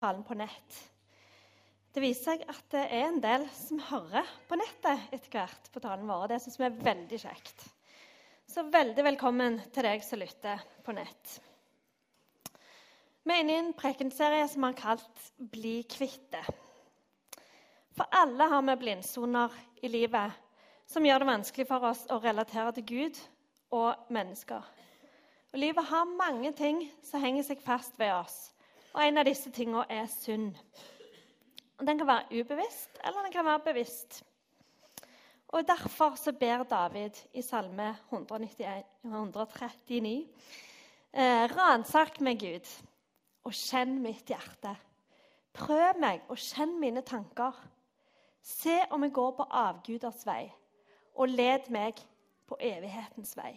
talen på nett. Det viser seg at det er en del som hører på nettet etter hvert på talen vår. Det syns vi er veldig kjekt. Så veldig velkommen til deg som lytter på nett. Vi er inne i en prekenserie som vi har kalt 'Bli kvitt det'. For alle har vi blindsoner i livet som gjør det vanskelig for oss å relatere til Gud og mennesker. Og Livet har mange ting som henger seg fast ved oss, og en av disse tingene er synd. Og Den kan være ubevisst, eller den kan være bevisst. Og Derfor så ber David i Salme 191, 139.: eh, Ransak meg, Gud, og kjenn mitt hjerte. Prøv meg og kjenn mine tanker. Se om jeg går på avguders vei, og led meg på evighetens vei.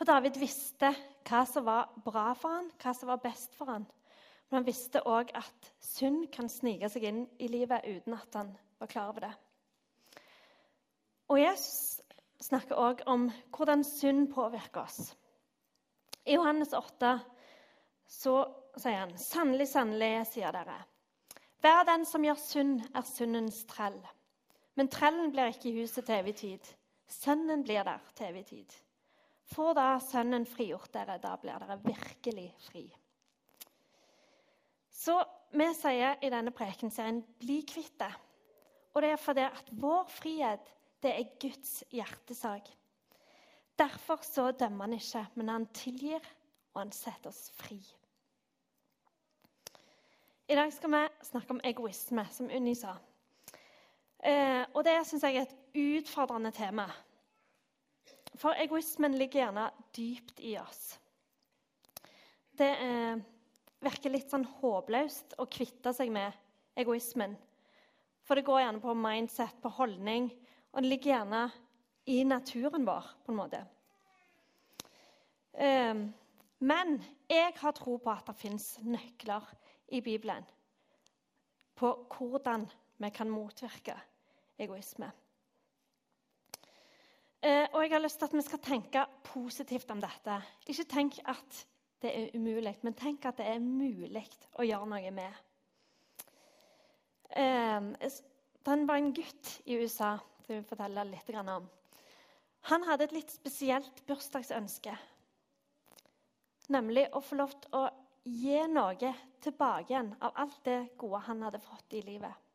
For David visste hva som var bra for han, hva som var best for han. Men han visste òg at synd kan snike seg inn i livet uten at han var klar over det. Og Jesus snakker òg om hvordan synd påvirker oss. I Johannes 8 så sier han, 'Sannelig, sannelig, sier dere.' Hver den som gjør synd, er syndens trell. Men trellen blir ikke i huset til evig tid. Sønnen blir der til evig tid. Får da Sønnen frigjort dere, da blir dere virkelig fri. Så vi sier i denne prekenserien 'bli kvitt det'. Og det er fordi at vår frihet det er Guds hjertesak. Derfor så dømmer han ikke, men han tilgir, og han setter oss fri. I dag skal vi snakke om egoisme, som Unni sa. Eh, og det syns jeg er et utfordrende tema. For egoismen ligger gjerne dypt i oss. Det eh, virker litt sånn håpløst å kvitte seg med egoismen. For det går gjerne på mindset, på holdning, og det ligger gjerne i naturen vår på en måte. Eh, men jeg har tro på at det fins nøkler i Bibelen på hvordan vi kan motvirke egoisme. Eh, og jeg har lyst til at vi skal tenke positivt om dette. Ikke tenk at det er umulig. Men tenk at det er mulig å gjøre noe med. Eh, det var en gutt i USA som jeg vil fortelle litt om. Han hadde et litt spesielt bursdagsønske. Nemlig å få lov til å gi noe tilbake igjen av alt det gode han hadde fått i livet.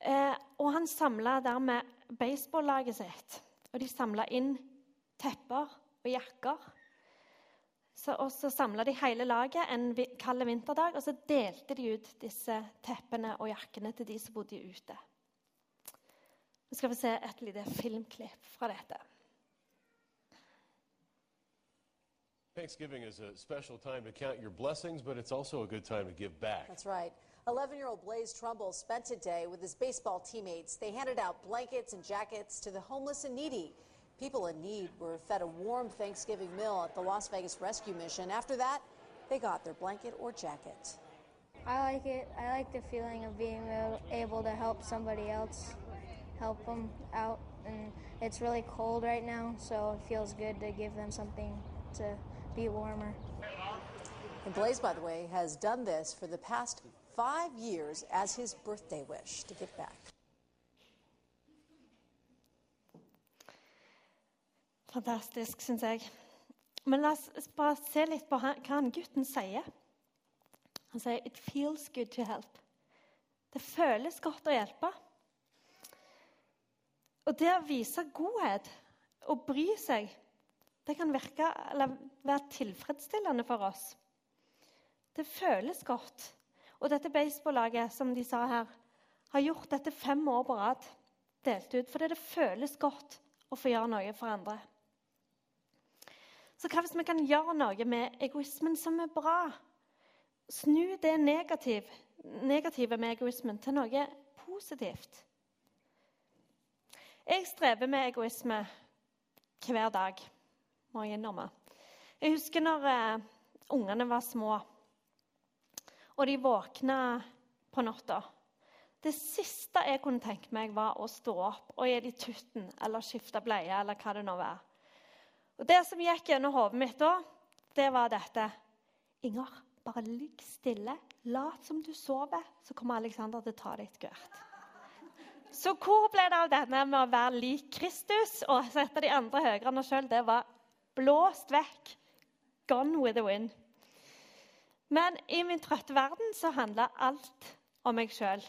Eh, og han samla dermed baseballaget sitt. Og de samla inn tepper og jakker så, og så samla de hele laget en kald vinterdag, og så delte de ut disse teppene og jakkene til de som bodde ute. Nå skal vi se et lite filmklipp fra dette. Thanksgiving is a special time to count your blessings, but it's also a good time to give back. That's right. 11 year old Blaze Trumbull spent today with his baseball teammates. They handed out blankets and jackets to the homeless and needy. People in need were fed a warm Thanksgiving meal at the Las Vegas Rescue Mission. After that, they got their blanket or jacket. I like it. I like the feeling of being able to help somebody else, help them out. And it's really cold right now, so it feels good to give them something to be warmer. And Blaze, by the way, has done this for the past five years as his birthday wish to give back. Fantastisk, syns jeg. Men la oss bare se litt på hva han gutten sier. Han sier 'It feels good to help'. Det føles godt å hjelpe. Og det å vise godhet og bry seg, det kan virke, være tilfredsstillende for oss. Det føles godt. Og dette baseballaget, som de sa her, har gjort dette fem år på rad. Delt ut. Fordi det føles godt å få gjøre noe for andre. Så hva hvis vi kan gjøre noe med egoismen som er bra? Snu det negativ, negative med egoismen til noe positivt. Jeg strever med egoisme hver dag, må jeg innrømme. Jeg husker når uh, ungene var små, og de våkna på natta. Det siste jeg kunne tenke meg, var å stå opp og gi dem tutten eller skifte bleie. eller hva det nå var. Og Det som gikk gjennom hodet mitt da, det var dette. Inger, Bare ligg stille. Lat som du sover, så kommer Alexander til å ta deg hvert. Så hvor ble det av denne med å være lik Kristus og sette de andre høyere enn oss sjøl? Det var blåst vekk. Gone with the wind. Men i min trøtte verden så handla alt om meg sjøl.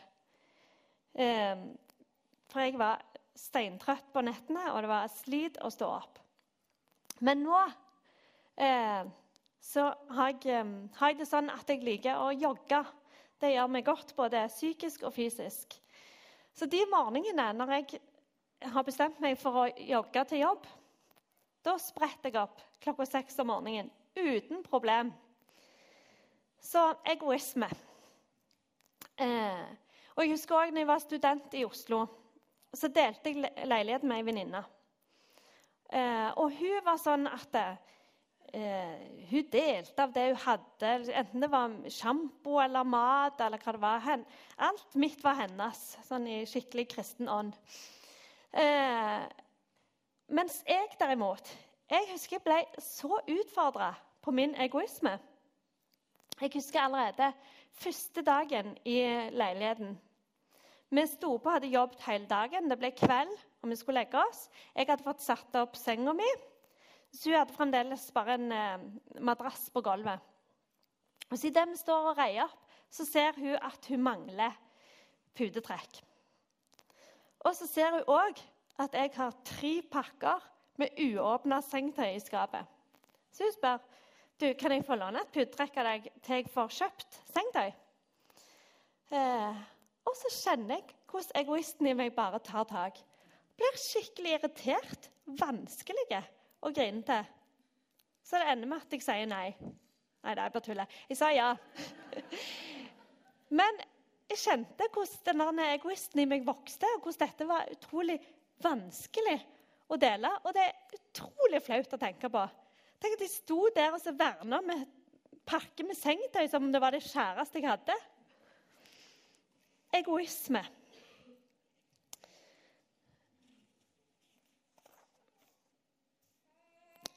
Eh, for jeg var steintrøtt på nettene, og det var slit å stå opp. Men nå eh, så har jeg, eh, har jeg, det sånn at jeg liker å jogge. Det gjør meg godt, både psykisk og fysisk. Så de morgenene når jeg har bestemt meg for å jogge til jobb, da spretter jeg opp klokka seks om morgenen uten problem. Så egoisme. Eh, og jeg husker også når jeg var student i Oslo, så delte jeg leiligheten med ei venninne. Eh, og hun var sånn at eh, hun delte av det hun hadde, enten det var sjampo eller mat eller hva det var. Alt mitt var hennes, sånn i skikkelig kristen ånd. Eh, mens jeg derimot jeg husker jeg ble så utfordra på min egoisme. Jeg husker allerede første dagen i leiligheten. Vi sto på, hadde jobbet hele dagen. Det ble kveld, og vi skulle legge oss. Jeg hadde fått satt opp senga mi, så hun hadde fremdeles bare en eh, madrass på gulvet. Og så Idet vi står og reier opp, så ser hun at hun mangler putetrekk. Og så ser hun òg at jeg har tre pakker med uåpna sengetøy i skapet. Så hun spør du, kan jeg få låne et puddtrekk av deg til jeg får kjøpt sengetøy. Eh, og så kjenner jeg hvordan egoisten i meg bare tar tak. Blir skikkelig irritert, vanskelig og grinete. Så det ender med at jeg sier nei. Nei, det er bare tull. Jeg sa ja. Men jeg kjente hvordan den egoisten i meg vokste, og hvordan dette var utrolig vanskelig å dele. Og det er utrolig flaut å tenke på. Tenk at jeg sto der og så verna med pakke med sengetøy som om det var det kjæreste jeg hadde. Egoisme.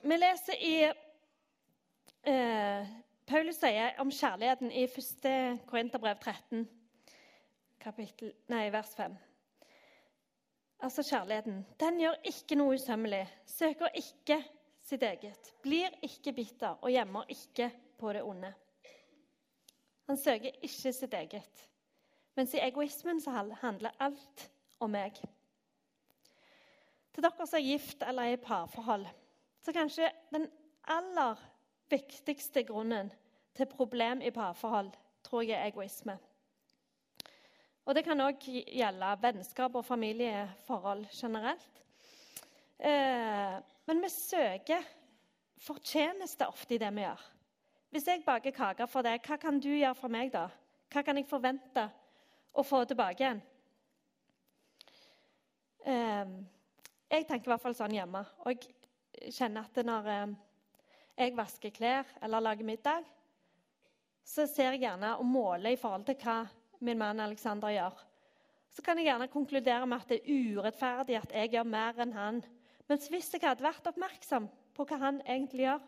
Vi leser i eh, Paulus sier om kjærligheten i 1. Korinterbrev 13, kapittel, nei, vers 5. Altså kjærligheten. Den gjør ikke noe usømmelig, søker ikke sitt eget, blir ikke bitter og gjemmer ikke på det onde. Han søker ikke sitt eget, mens i egoismen så handler alt om meg. Til dere som er gift eller er i parforhold, så kanskje den aller viktigste grunnen til problem i parforhold tror jeg er egoisme. Og Det kan òg gjelde vennskap og familieforhold generelt. Eh, men vi søker fortjeneste ofte i det vi gjør. Hvis jeg baker kaker for deg, hva kan du gjøre for meg da? Hva kan jeg forvente å få tilbake igjen? Eh, jeg tenker i hvert fall sånn hjemme. Og jeg kjenner at når eh, jeg vasker klær eller lager middag, så ser jeg gjerne og måler i forhold til hva min mann Alexander gjør. Så kan jeg gjerne konkludere med at det er urettferdig at jeg gjør mer enn han mens hvis jeg hadde vært oppmerksom på hva han egentlig gjør,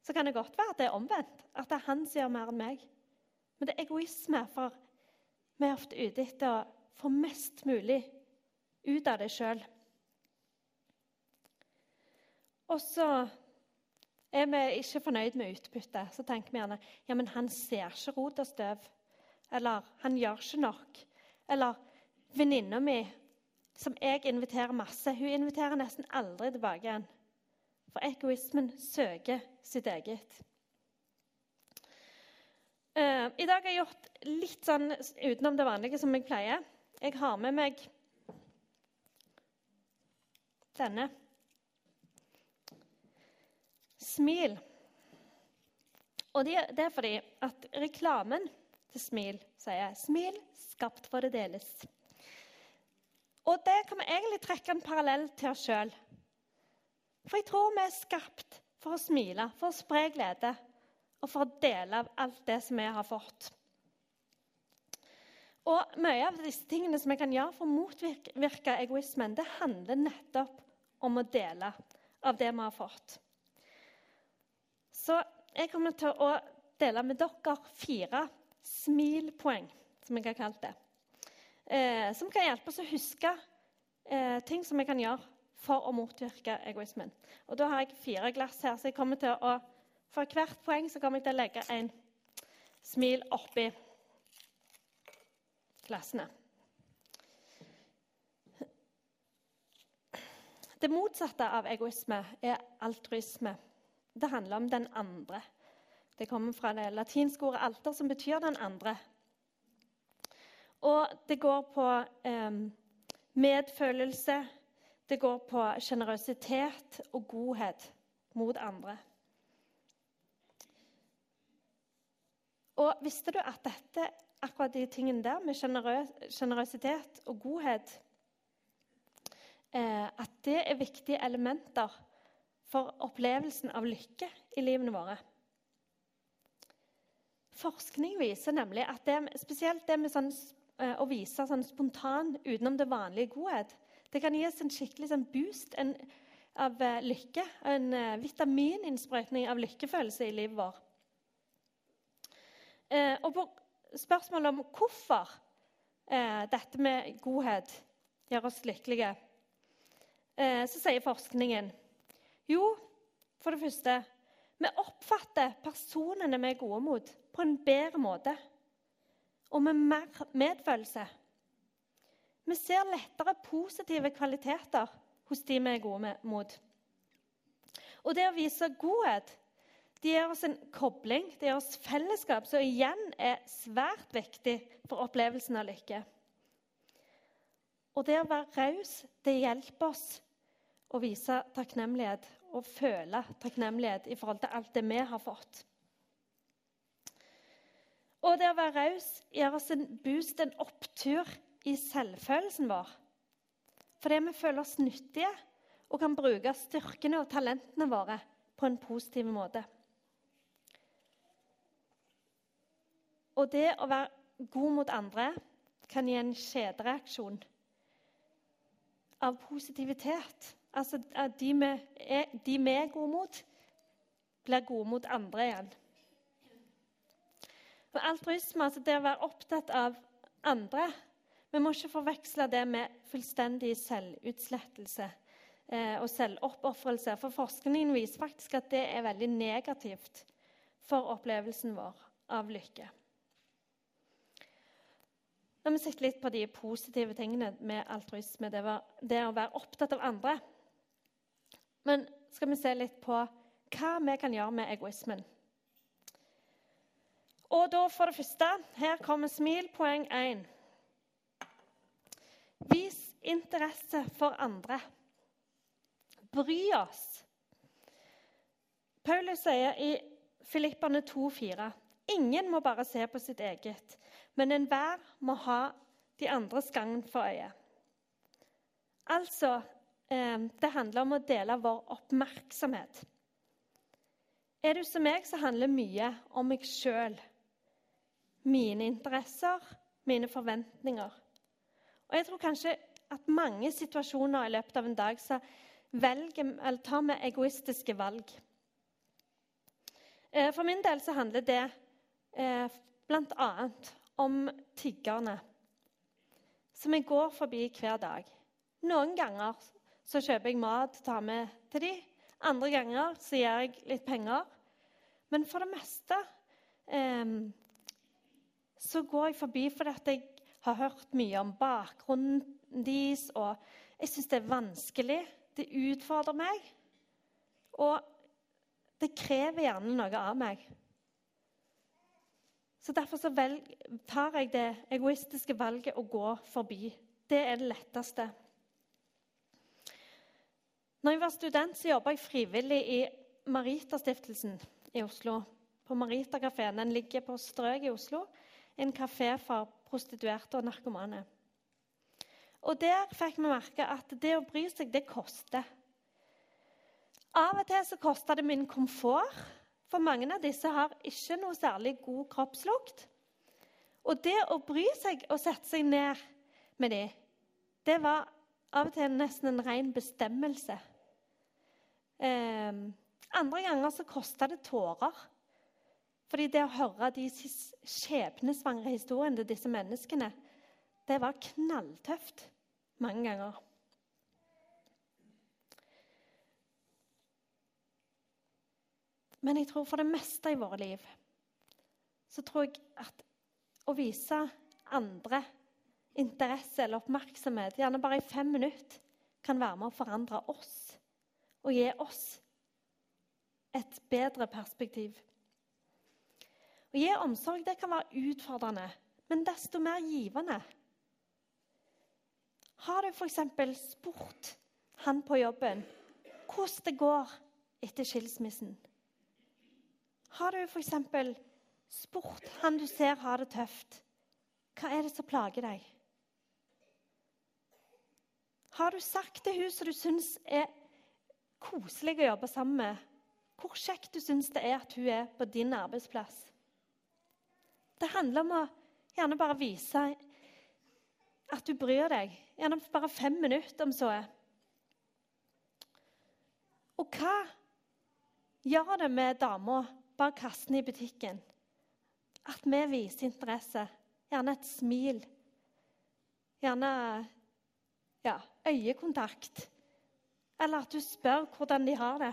så kan det godt være at det er omvendt. At det er han som gjør mer enn meg. Men det er egoisme, for vi er ofte ute etter å få mest mulig ut av det sjøl. Og så er vi ikke fornøyd med utbyttet. Så tenker vi gjerne ja, men han ser ikke rot og støv. Eller han gjør ikke nok. Eller venninna mi som jeg inviterer masse, hun inviterer nesten aldri tilbake igjen. For egoismen søker sitt eget. Uh, I dag har jeg gjort litt sånn utenom det vanlige som jeg pleier. Jeg har med meg denne. Smil. Og det, er fordi at reklamen til Smil sier 'Smil skapt for det deles'. Og det kan vi egentlig trekke en parallell til oss sjøl. For jeg tror vi er skapt for å smile, for å spre glede og for å dele av alt det som vi har fått. Og Mye av disse tingene som vi kan gjøre for å motvirke egoismen, det handler nettopp om å dele av det vi har fått. Så jeg kommer til å dele med dere fire smilpoeng, som jeg har kalt det. Eh, som kan hjelpe oss å huske eh, ting som vi kan gjøre for å motvirke egoismen. Og Da har jeg fire glass her, så jeg kommer til å, for hvert poeng så kommer jeg til å legge en smil oppi glassene. Det motsatte av egoisme er altruisme. Det handler om den andre. Det kommer fra det latinske ordet 'alter', som betyr 'den andre'. Og det går på eh, medfølelse, det går på sjenerøsitet og godhet mot andre. Og visste du at dette, akkurat de tingene der, med sjenerøsitet og godhet eh, At det er viktige elementer for opplevelsen av lykke i livene våre? Forskning viser nemlig at det, spesielt det med sånn, å vise sånn spontan utenom det vanlige godhet, det kan gi oss en skikkelig sånn boost en, av uh, lykke. En uh, vitamininnsprøytning av lykkefølelse i livet vårt. Uh, og på spørsmålet om hvorfor dette med godhet gjør oss lykkelige, så sier forskningen jo, for det første Vi oppfatter personene vi er gode mot, på en bedre måte og med mer medfølelse. Vi ser lettere positive kvaliteter hos de vi er gode mot. Og det å vise godhet det gir oss en kobling, det gir oss fellesskap, som igjen er svært viktig for opplevelsen av lykke. Og det å være raus, det hjelper oss å vise takknemlighet og føle takknemlighet i forhold til alt det vi har fått. Og det å være raus gir oss en boost, en opptur i selvfølelsen vår. Fordi vi føler oss nyttige og kan bruke styrkene og talentene våre på en positiv måte. Og det å være god mot andre kan gi en kjedereaksjon av positivitet. Altså at de vi er, de gode mot, blir gode mot andre igjen. Og altruisme, altså det å være opptatt av andre, vi må ikke forveksle det med fullstendig selvutslettelse eh, og selvoppofrelse. For forskningen viser faktisk at det er veldig negativt for opplevelsen vår av lykke. Når vi sitter litt på de positive tingene med altruisme, det, var, det å være opptatt av andre. Men skal vi se litt på hva vi kan gjøre med egoismen. Og da for det første, her kommer smil, poeng 1. Vis interesse for andre. Bry oss. Paulus sier i Filippane 2,4.: Ingen må bare se på sitt eget, men enhver må ha de andres gagn for øye. Altså eh, Det handler om å dele vår oppmerksomhet. Er du som meg, så handler mye om meg sjøl. Mine interesser, mine forventninger. Og jeg tror kanskje at mange situasjoner i løpet av en dag så velger, eller tar vi egoistiske valg. Eh, for min del så handler det eh, bl.a. om tiggerne som jeg går forbi hver dag. Noen ganger så kjøper jeg mat og tar med til dem. Andre ganger så gir jeg litt penger. Men for det meste eh, så går jeg forbi fordi jeg har hørt mye om bakgrunnen deres, og jeg syns det er vanskelig. Det utfordrer meg. Og det krever gjerne noe av meg. Så Derfor så velg, tar jeg det egoistiske valget å gå forbi. Det er det letteste. Når jeg var student, så jobba jeg frivillig i Maritastiftelsen i Oslo. På Marita kafé. Den ligger på Strøk i Oslo. En kafé for prostituerte og narkomane. Og Der fikk vi merke at det å bry seg, det koster. Av og til så koster det min komfort, for mange av disse har ikke noe særlig god kroppslukt. Og det å bry seg og sette seg ned med dem, det var av og til nesten en ren bestemmelse. Eh, andre ganger så kosta det tårer. Fordi det å høre de skjebnesvangre historiene til disse menneskene, det var knalltøft mange ganger. Men jeg tror for det meste i våre liv så tror jeg at å vise andre interesse eller oppmerksomhet, gjerne bare i fem minutter, kan være med å forandre oss og gi oss et bedre perspektiv. Å gi omsorg det kan være utfordrende, men desto mer givende. Har du f.eks. spurt han på jobben hvordan det går etter skilsmissen? Har du f.eks. spurt han du ser har det tøft, hva er det som plager deg? Har du sagt til hun som du syns er koselig å jobbe sammen med, hvor kjekt du syns det er at hun er på din arbeidsplass? Det handler om å gjerne bare vise at du bryr deg. Gjerne bare fem minutter, om så er. Og hva gjør det med dama bak kassen i butikken? At vi viser interesse. Gjerne et smil. Gjerne ja, øyekontakt. Eller at du spør hvordan de har det.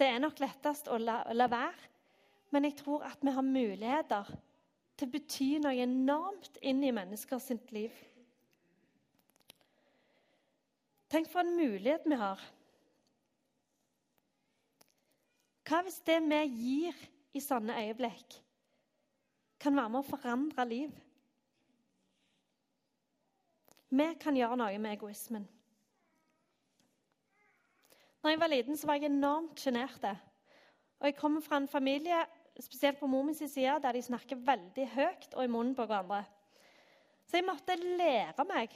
Det er nok lettest å la, la være, men jeg tror at vi har muligheter til å bety noe enormt inn i menneskers liv. Tenk for en mulighet vi har. Hva hvis det vi gir i sånne øyeblikk, kan være med å forandre liv? Vi kan gjøre noe med egoismen. Når jeg var liten, så var jeg enormt sjenert. Og jeg kommer fra en familie, spesielt på mor min side, der de snakker veldig høyt og i munnen på hverandre. Så jeg måtte lære meg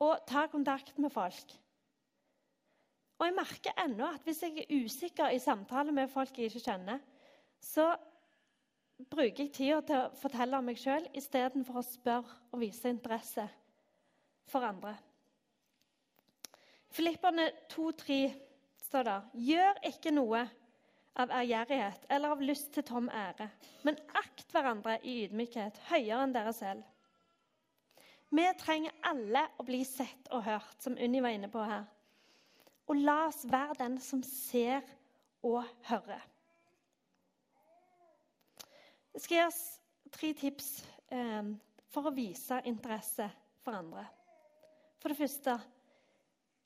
å ta kontakt med folk. Og jeg merker ennå at hvis jeg er usikker i samtale med folk jeg ikke kjenner, så bruker jeg tida til å fortelle om meg sjøl istedenfor å spørre og vise interesse for andre. Filipperne 2,3 står der. Gjør ikke noe av ærgjerrighet eller av lyst til tom ære, men akt hverandre i ydmykhet, høyere enn dere selv. Vi trenger alle å bli sett og hørt, som Unni var inne på her. Og la oss være den som ser og hører. Jeg skal gi oss tre tips eh, for å vise interesse for andre. For det første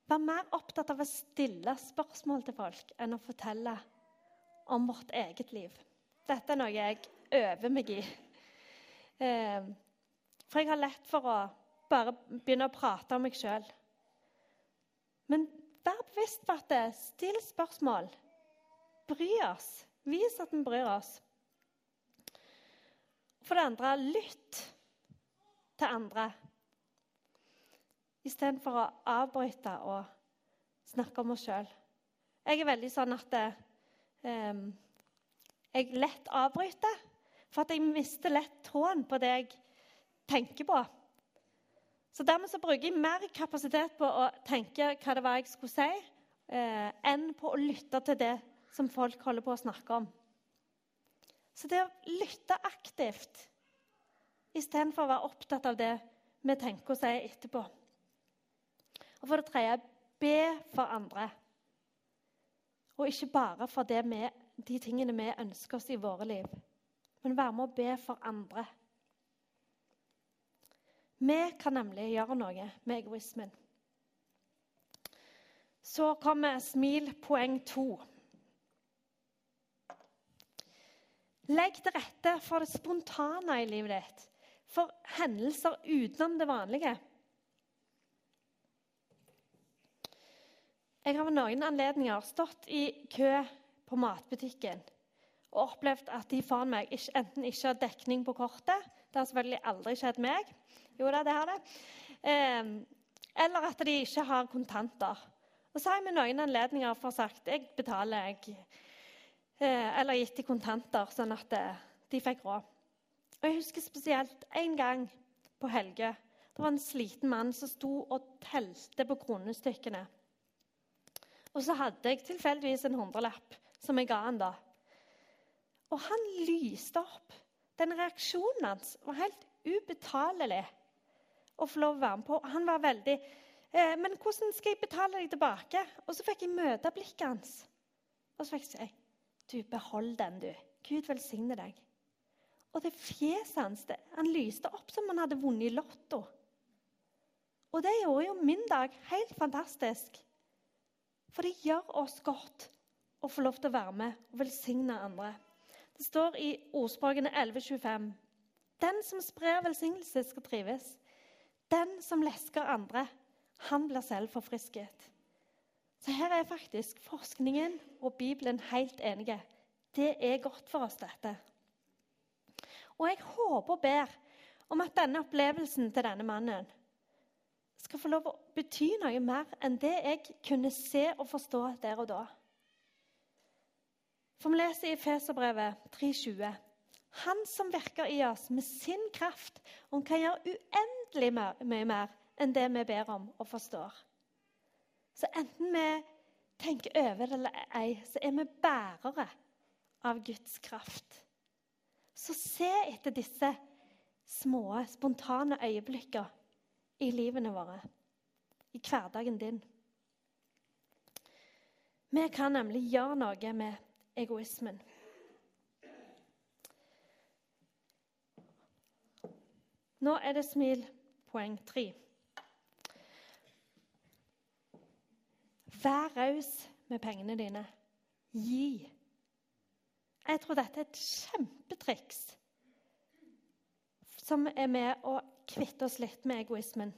Vær mer opptatt av å stille spørsmål til folk enn å fortelle om vårt eget liv. Dette er noe jeg øver meg i. Eh, for jeg har lett for å bare begynne å prate om meg sjøl. Men vær bevisst på at det Still spørsmål. Bry oss. Vis at vi bryr oss. For det andre lytt til andre istedenfor å avbryte og snakke om oss sjøl. Jeg er veldig sånn at eh, jeg lett avbryter, for at jeg mister lett tråden på det jeg tenker på. Så Dermed så bruker jeg mer kapasitet på å tenke hva det var jeg skulle si, eh, enn på å lytte til det som folk holder på å snakke om. Så det å lytte aktivt istedenfor å være opptatt av det vi tenker og sier etterpå. Og for det tredje be for andre. Og ikke bare for vi, de tingene vi ønsker oss i våre liv, men være med å be for andre. Vi kan nemlig gjøre noe med egoismen. Så kommer smil poeng to. Legg til rette for det spontane i livet ditt, for hendelser utenom det vanlige. Jeg har ved noen anledninger stått i kø på matbutikken og opplevd at de foran meg ikke, enten ikke har dekning på kortet Det har selvfølgelig aldri skjedd meg. Jo da, det har det. Eh, eller at de ikke har kontanter. Og så har jeg med noen anledninger for sagt jeg betaler, jeg. Eh, eller gitt de kontanter, sånn at eh, de fikk råd. Og Jeg husker spesielt en gang på Helge. Det var en sliten mann som sto og telte på kronestykkene. Og så hadde jeg tilfeldigvis en hundrelapp som jeg ga han da. Og han lyste opp. Den reaksjonen hans var helt ubetalelig å få lov å være med på. Han var veldig eh, Men hvordan skal jeg betale deg tilbake? Og så fikk jeg møte blikket hans. Og så fikk jeg si Du, behold den, du. Gud velsigne deg. Og det fjeset hans det, Han lyste opp som han hadde vunnet i Lotto. Og det gjorde jo min dag helt fantastisk. For det gjør oss godt å få lov til å være med og velsigne andre. Det står i ordspråkene 11.25.: Den som sprer velsignelse, skal trives. Den som lesker andre, han blir selv forfrisket. Så her er faktisk forskningen og Bibelen helt enige. Det er godt for oss, dette. Og jeg håper og ber om at denne opplevelsen til denne mannen skal få lov å bety noe mer enn det jeg kunne se og forstå der og da. For vi leser i Feserbrevet 3,20.: Han som virker i oss med sin kraft, og kan gjøre uendelig mye mer enn det vi ber om og forstår. Så enten vi tenker over det eller ei, så er vi bærere av Guds kraft. Så se etter disse små, spontane øyeblikkene i livene våre, i hverdagen din. Vi kan nemlig gjøre noe med egoismen. Nå er det smil poeng tre. Vær raus med pengene dine. Gi. Jeg tror dette er et kjempetriks som er med å kvitte oss litt med egoismen.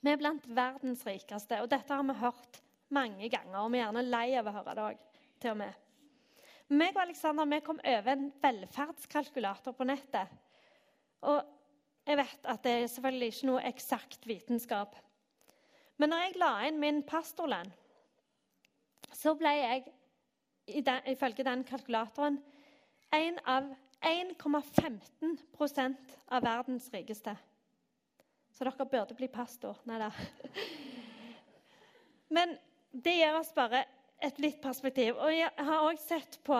Vi er blant verdens rikeste, og dette har vi hørt mange ganger. Og vi er gjerne lei av å høre det òg, til og med. Meg og Alexander vi kom over en velferdskalkulator på nettet. Og jeg vet at det er selvfølgelig ikke noe eksakt vitenskap. Men når jeg la inn min pastorlønn, så ble jeg ifølge den kalkulatoren en av 1,15% av verdens rikeste. Så dere burde bli pastor. Nei da. Men det gir oss bare et litt perspektiv. Og jeg har òg sett på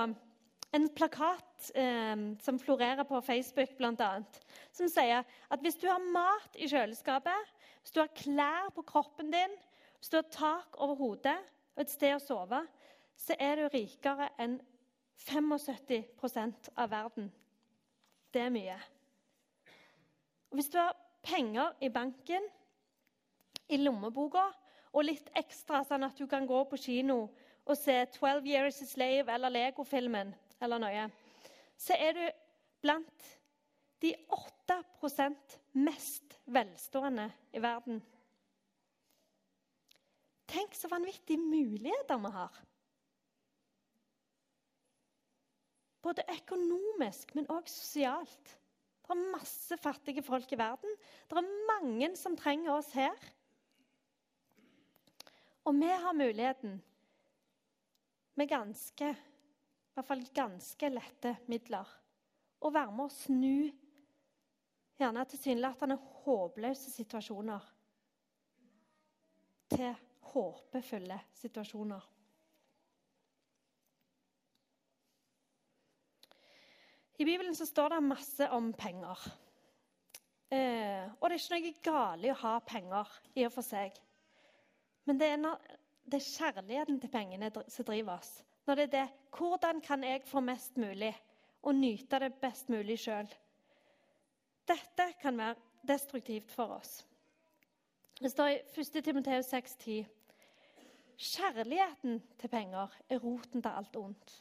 en plakat eh, som florerer på Facebook, bl.a., som sier at hvis du har mat i kjøleskapet, hvis du har klær på kroppen din, hvis du har tak over hodet og et sted å sove, så er du rikere enn 75% av verden. Det er mye. Og hvis du har penger i banken, i lommeboka og litt ekstra, sånn at du kan gå på kino og se 'Twelve Years a Slave' eller Lego-filmen eller noe, så er du blant de 8% mest velstående i verden. Tenk så vanvittige muligheter vi har. Både økonomisk, men òg sosialt. Det er masse fattige folk i verden. Det er mange som trenger oss her. Og vi har muligheten med ganske, i hvert fall ganske lette midler å være med å snu gjerne tilsynelatende håpløse situasjoner til håpefulle situasjoner. I Bibelen så står det masse om penger. Eh, og det er ikke noe galt i å ha penger i og for seg. Men det er, når, det er kjærligheten til pengene som driver oss. Når det er det Hvordan kan jeg få mest mulig og nyte det best mulig sjøl? Dette kan være destruktivt for oss. Det står i 1. Timoteus 6,10.: Kjærligheten til penger er roten til alt ondt.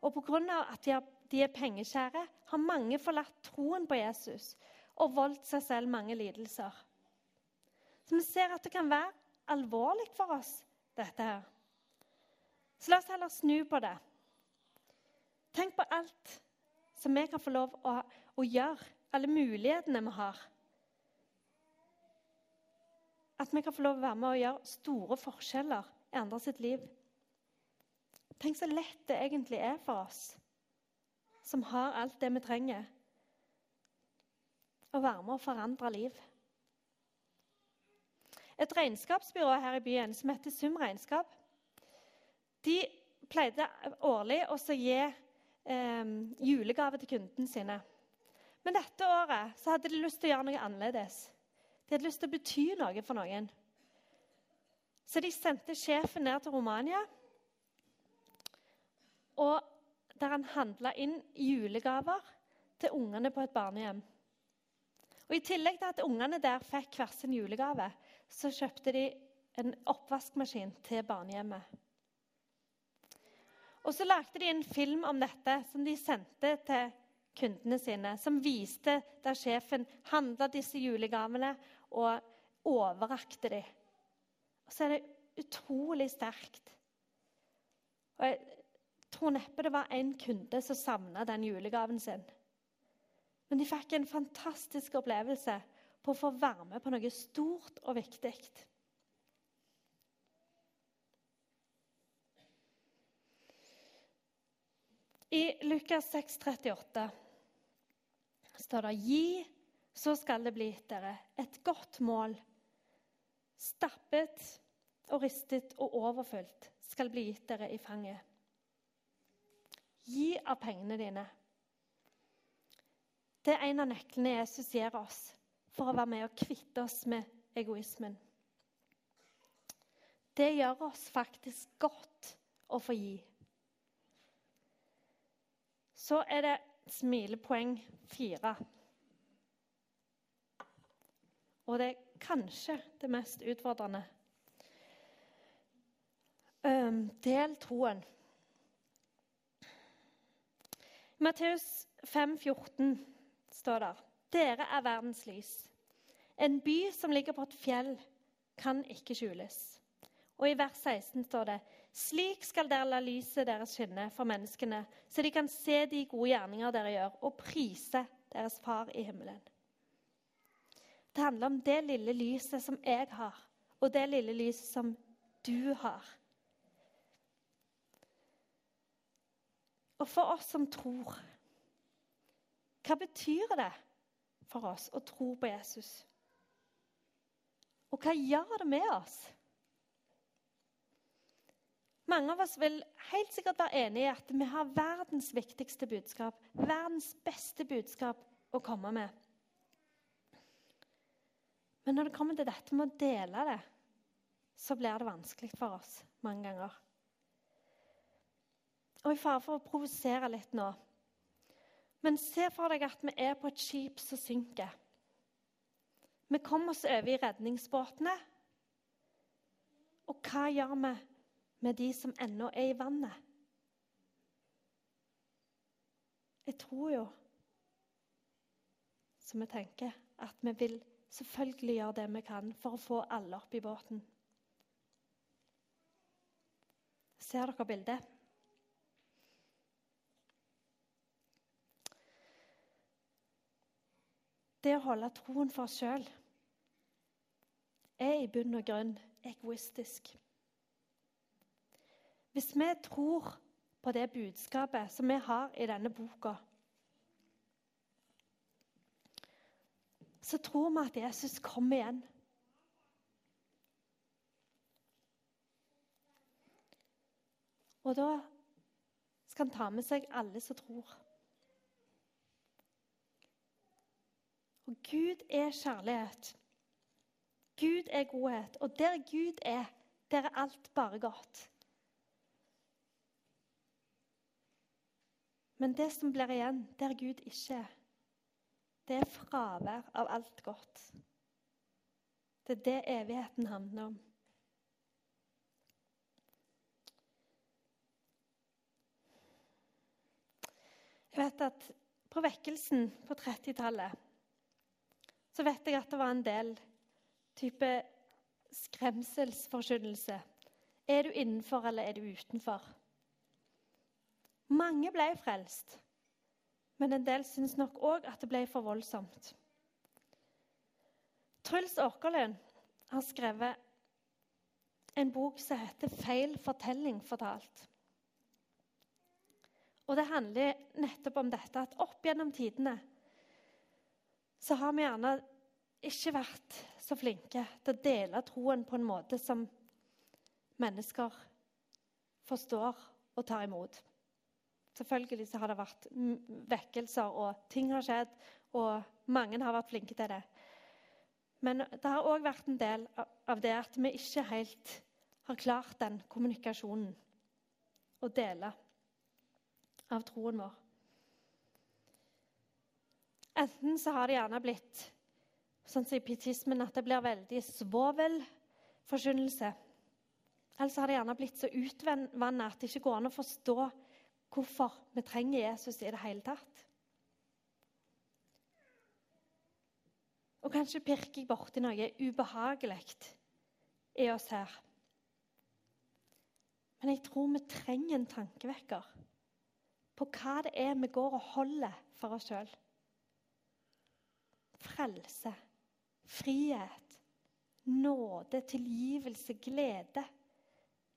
Og pga. at de har de er pengeskjære, har mange forlatt troen på Jesus og voldt seg selv mange lidelser. Så vi ser at det kan være alvorlig for oss, dette her. Så la oss heller snu på det. Tenk på alt som vi kan få lov å, å gjøre, alle mulighetene vi har. At vi kan få lov å være med å gjøre store forskjeller i andre sitt liv. Tenk så lett det egentlig er for oss som har alt det vi trenger, å være med å forandre liv. Et regnskapsbyrå her i byen som heter Sum Regnskap, de pleide årlig å gi eh, julegave til kundene sine. Men dette året så hadde de lyst til å gjøre noe annerledes. De hadde lyst til å bety noe for noen. Så de sendte sjefen ned til Romania, og der han handla inn julegaver til ungene på et barnehjem. Og I tillegg til at ungene der fikk hver sin julegave, så kjøpte de en oppvaskmaskin til barnehjemmet. Og så lagde de en film om dette som de sendte til kundene sine. Som viste der sjefen handla disse julegavene og overrakte dem. Og så er det utrolig sterkt. Og jeg tror neppe det var en kunde som savna den julegaven sin. Men de fikk en fantastisk opplevelse på å få være med på noe stort og viktig. I Lukas 6, 38 står det Gi, så skal det bli gitt dere et godt mål. Stappet og ristet og overfylt skal bli gitt dere i fanget. Gi av pengene dine. Det er en av nøklene Jesus gir oss for å være med og kvitte oss med egoismen. Det gjør oss faktisk godt å få gi. Så er det smilepoeng fire. Og det er kanskje det mest utfordrende. Del troen. Matteus 5, 14 står det Dere er verdens lys. En by som ligger på et fjell, kan ikke skjules. Og i vers 16 står det slik skal dere la lyset deres skinne for menneskene, så de kan se de gode gjerninger dere gjør, og prise deres far i himmelen. Det handler om det lille lyset som jeg har, og det lille lyset som du har. Og for oss som tror Hva betyr det for oss å tro på Jesus? Og hva gjør det med oss? Mange av oss vil helt sikkert være enig i at vi har verdens viktigste budskap, verdens beste budskap å komme med. Men når det kommer til dette med å dele det, så blir det vanskelig for oss mange ganger. Og i fare for å provosere litt nå Men se for deg at vi er på et skip som synker. Vi kommer oss over i redningsbåtene. Og hva gjør vi med de som ennå er i vannet. Jeg tror jo, som vi tenker, at vi vil selvfølgelig gjøre det vi kan for å få alle opp i båten. Ser dere bildet? Det å holde troen for oss sjøl er i bunn og grunn egoistisk. Hvis vi tror på det budskapet som vi har i denne boka, så tror vi at Jesus kommer igjen. Og da skal han ta med seg alle som tror. Og Gud er kjærlighet. Gud er godhet. Og der Gud er, der er alt bare godt. Men det som blir igjen, der Gud ikke er, det er fravær av alt godt. Det er det evigheten handler om. Jeg vet at På vekkelsen på 30-tallet så vet jeg at det var en del type skremselsforkynnelse. Er du innenfor, eller er du utenfor? Mange ble frelst, men en del syns nok òg at det ble for voldsomt. Truls Åkerlund har skrevet en bok som heter 'Feil fortelling fortalt'. Og Det handler nettopp om dette at opp gjennom tidene så har vi gjerne ikke vært så flinke til å dele troen på en måte som mennesker forstår og tar imot. Selvfølgelig så har det vært vekkelser, og ting har skjedd, og mange har vært flinke til det. Men det har òg vært en del av det at vi ikke helt har klart den kommunikasjonen å dele av troen vår. Enten så har det gjerne blitt sånn som i pietismen, at det blir veldig svovelforkynnelse. Eller så har det gjerne blitt så utvanna at det ikke går an å forstå hvorfor vi trenger Jesus i det hele tatt. Og kanskje pirker jeg borti noe ubehagelig i oss her. Men jeg tror vi trenger en tankevekker på hva det er vi går og holder for oss sjøl. Frelse, frihet, nåde, tilgivelse, glede.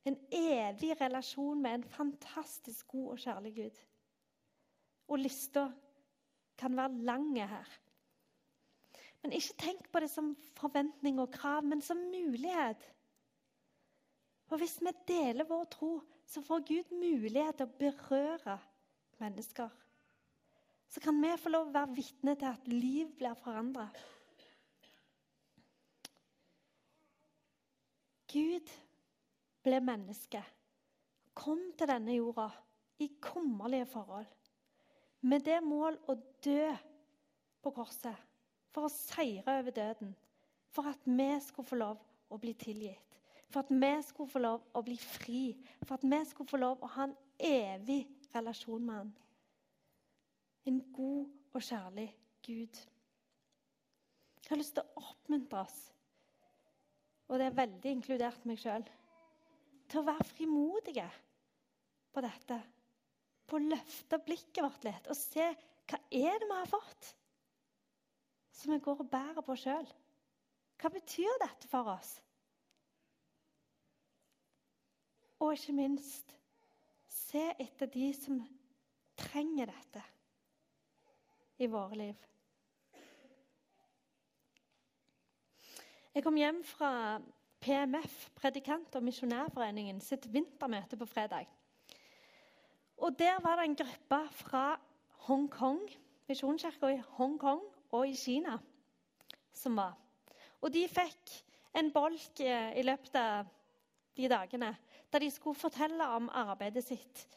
En evig relasjon med en fantastisk god og kjærlig Gud. Og lista kan være lang her. Men ikke tenk på det som forventning og krav, men som mulighet. For hvis vi deler vår tro, så får Gud mulighet til å berøre mennesker. Så kan vi få lov å være vitne til at liv blir forandra. Gud ble menneske, kom til denne jorda i kummerlige forhold, med det mål å dø på korset for å seire over døden. For at vi skulle få lov å bli tilgitt. For at vi skulle få lov å bli fri. For at vi skulle få lov å ha en evig relasjon med Han. En god og kjærlig Gud. Jeg har lyst til å oppmuntre oss, og det er veldig inkludert meg sjøl, til å være frimodige på dette. På å løfte blikket vårt litt og se hva er det vi har fått som vi går og bærer på sjøl. Hva betyr dette for oss? Og ikke minst se etter de som trenger dette i våre liv. Jeg kom hjem fra PMF, Predikant- og misjonærforeningen, sitt vintermøte på fredag. Og Der var det en gruppe fra Hongkong, misjonskirka i Hongkong og i Kina som var. Og de fikk en bolk eh, i løpet av de dagene da de skulle fortelle om arbeidet sitt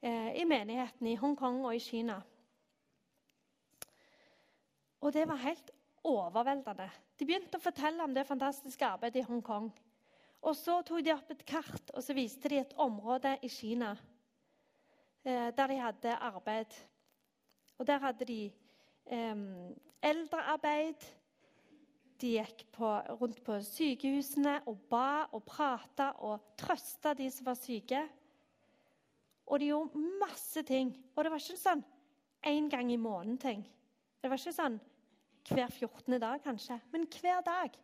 eh, i menigheten i Hongkong og i Kina. Og det var helt overveldende. De begynte å fortelle om det fantastiske arbeidet i Hongkong. Og Så tok de opp et kart og så viste de et område i Kina eh, der de hadde arbeid. Og Der hadde de eh, eldrearbeid. De gikk på, rundt på sykehusene og ba og prata og trøsta de som var syke. Og de gjorde masse ting. Og det var ikke sånn én gang i måneden-ting. Det var ikke sånn hver 14. dag, kanskje, men hver dag.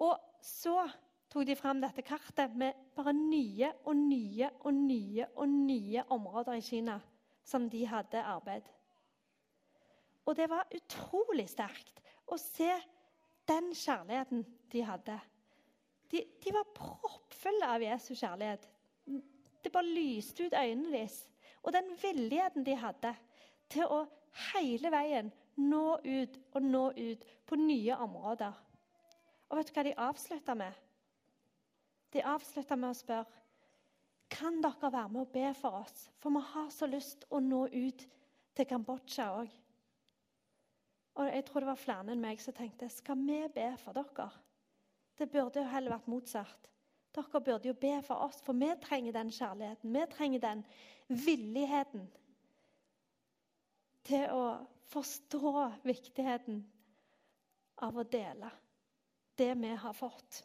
Og så tok de fram dette kartet med bare nye og nye og nye og nye områder i Kina som de hadde arbeid. Og det var utrolig sterkt å se den kjærligheten de hadde. De, de var proppfulle av Jesu kjærlighet. Det bare lyste ut øynene deres. Og den villigheten de hadde til å hele veien nå ut og nå ut på nye områder. Og vet du hva de avslutta med? De avslutta med å spørre kan dere være med og be for oss. For vi har så lyst å nå ut til Kambodsja òg. Og jeg tror det var flere enn meg som tenkte skal vi be for dere? Det burde jo heller vært motsatt. Dere burde jo be for oss, for vi trenger den kjærligheten. Vi trenger den villigheten til å forstå viktigheten av å dele det vi har fått.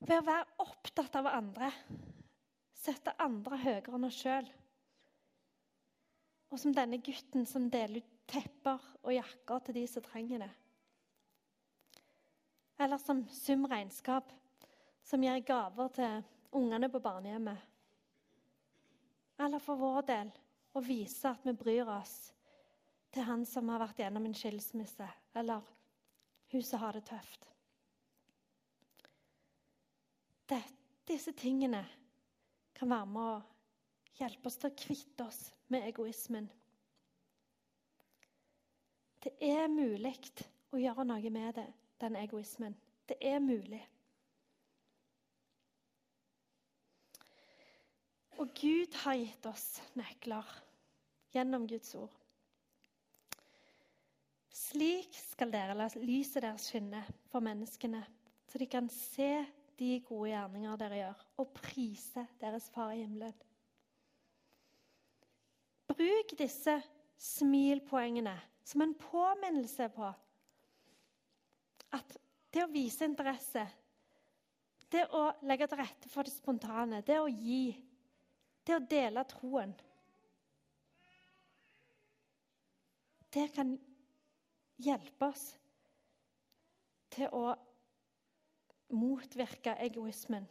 Ved å være opptatt av andre, sette andre høyere enn oss sjøl. Og som denne gutten som deler ut tepper og jakker til de som trenger det. Eller som Sum Regnskap, som gir gaver til ungene på barnehjemmet. Eller for vår del å vise at vi bryr oss til han som har vært gjennom en skilsmisse, eller hun som har det tøft. disse tingene kan være med å hjelpe oss til å kvitte oss med egoismen. Det er mulig å gjøre noe med det, den egoismen. Det er mulig. Og Gud har gitt oss nøkler gjennom Guds ord. Slik skal dere la lyset deres skinne for menneskene, så de kan se de gode gjerninger dere gjør, og prise deres Far i himmelen. Bruk disse smilpoengene som en påminnelse på at det å vise interesse, det å legge til rette for det spontane, det å gi, det å dele troen Det kan hjelpe oss til å motvirke egoismen.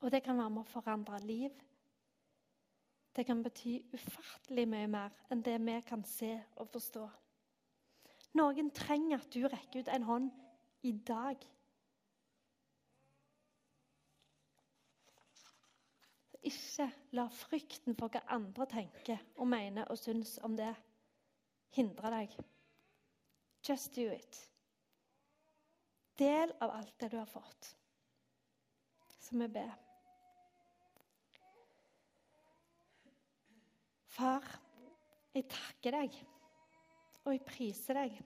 Og det kan være med å forandre liv. Det kan bety ufattelig mye mer enn det vi kan se og forstå. Noen trenger at du rekker ut en hånd i dag. Ikke la frykten for hva andre tenker og mener og syns om det, hindre deg. Just do it. Del av alt det du har fått. Så vi ber. Far, jeg takker deg, og jeg priser deg.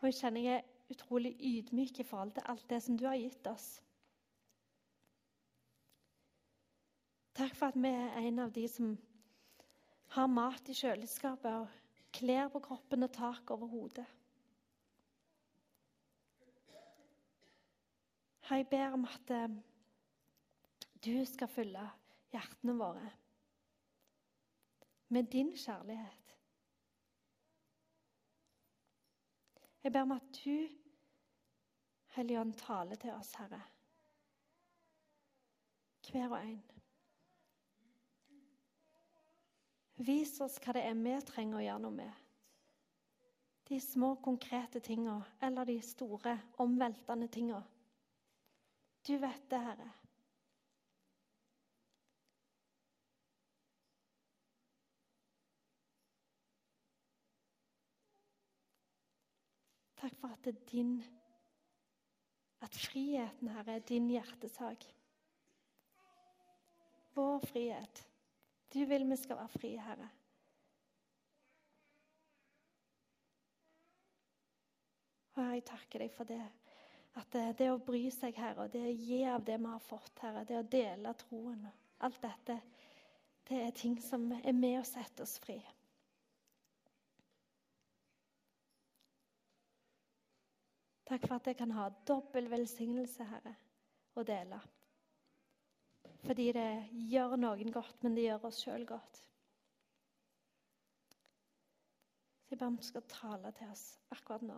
Og jeg kjenner jeg er utrolig ydmyk i forhold til alt det som du har gitt oss. Takk for at vi er en av de som har mat i kjøleskapet og klær på kroppen og tak over hodet. Jeg ber om at eh, du skal fylle hjertene våre med din kjærlighet. Jeg ber om at du, Hellige Ånd, taler til oss, Herre. Hver og en. Vis oss hva det er vi trenger å gjøre noe med. De små, konkrete tinga eller de store, omveltende tinga. Du vet det, Herre. Takk for at det er din At friheten, Herre, er din hjertesak. Vår frihet. Du vil vi skal være frie, Herre. Og jeg takker deg for det. At det, det å bry seg, Herre, og det å gi av det vi har fått, Herre, det å dele troen og Alt dette, det er ting som er med å sette oss fri. Takk for at jeg kan ha dobbel velsignelse, Herre, å dele. Fordi det gjør noen godt, men det gjør oss sjøl godt. Så jeg du skal tale til oss akkurat nå.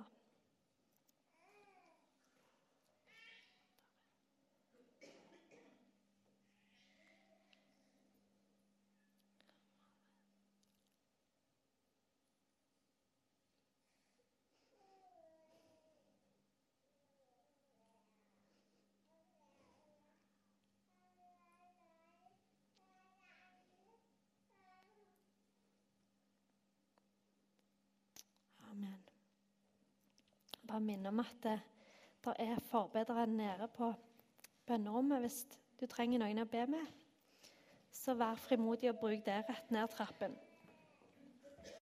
Amen. Bare minne om at det, det er forbedrere nede på bønnerommet hvis du trenger noen å be med. Så vær frimodig og bruk det rett ned trappen.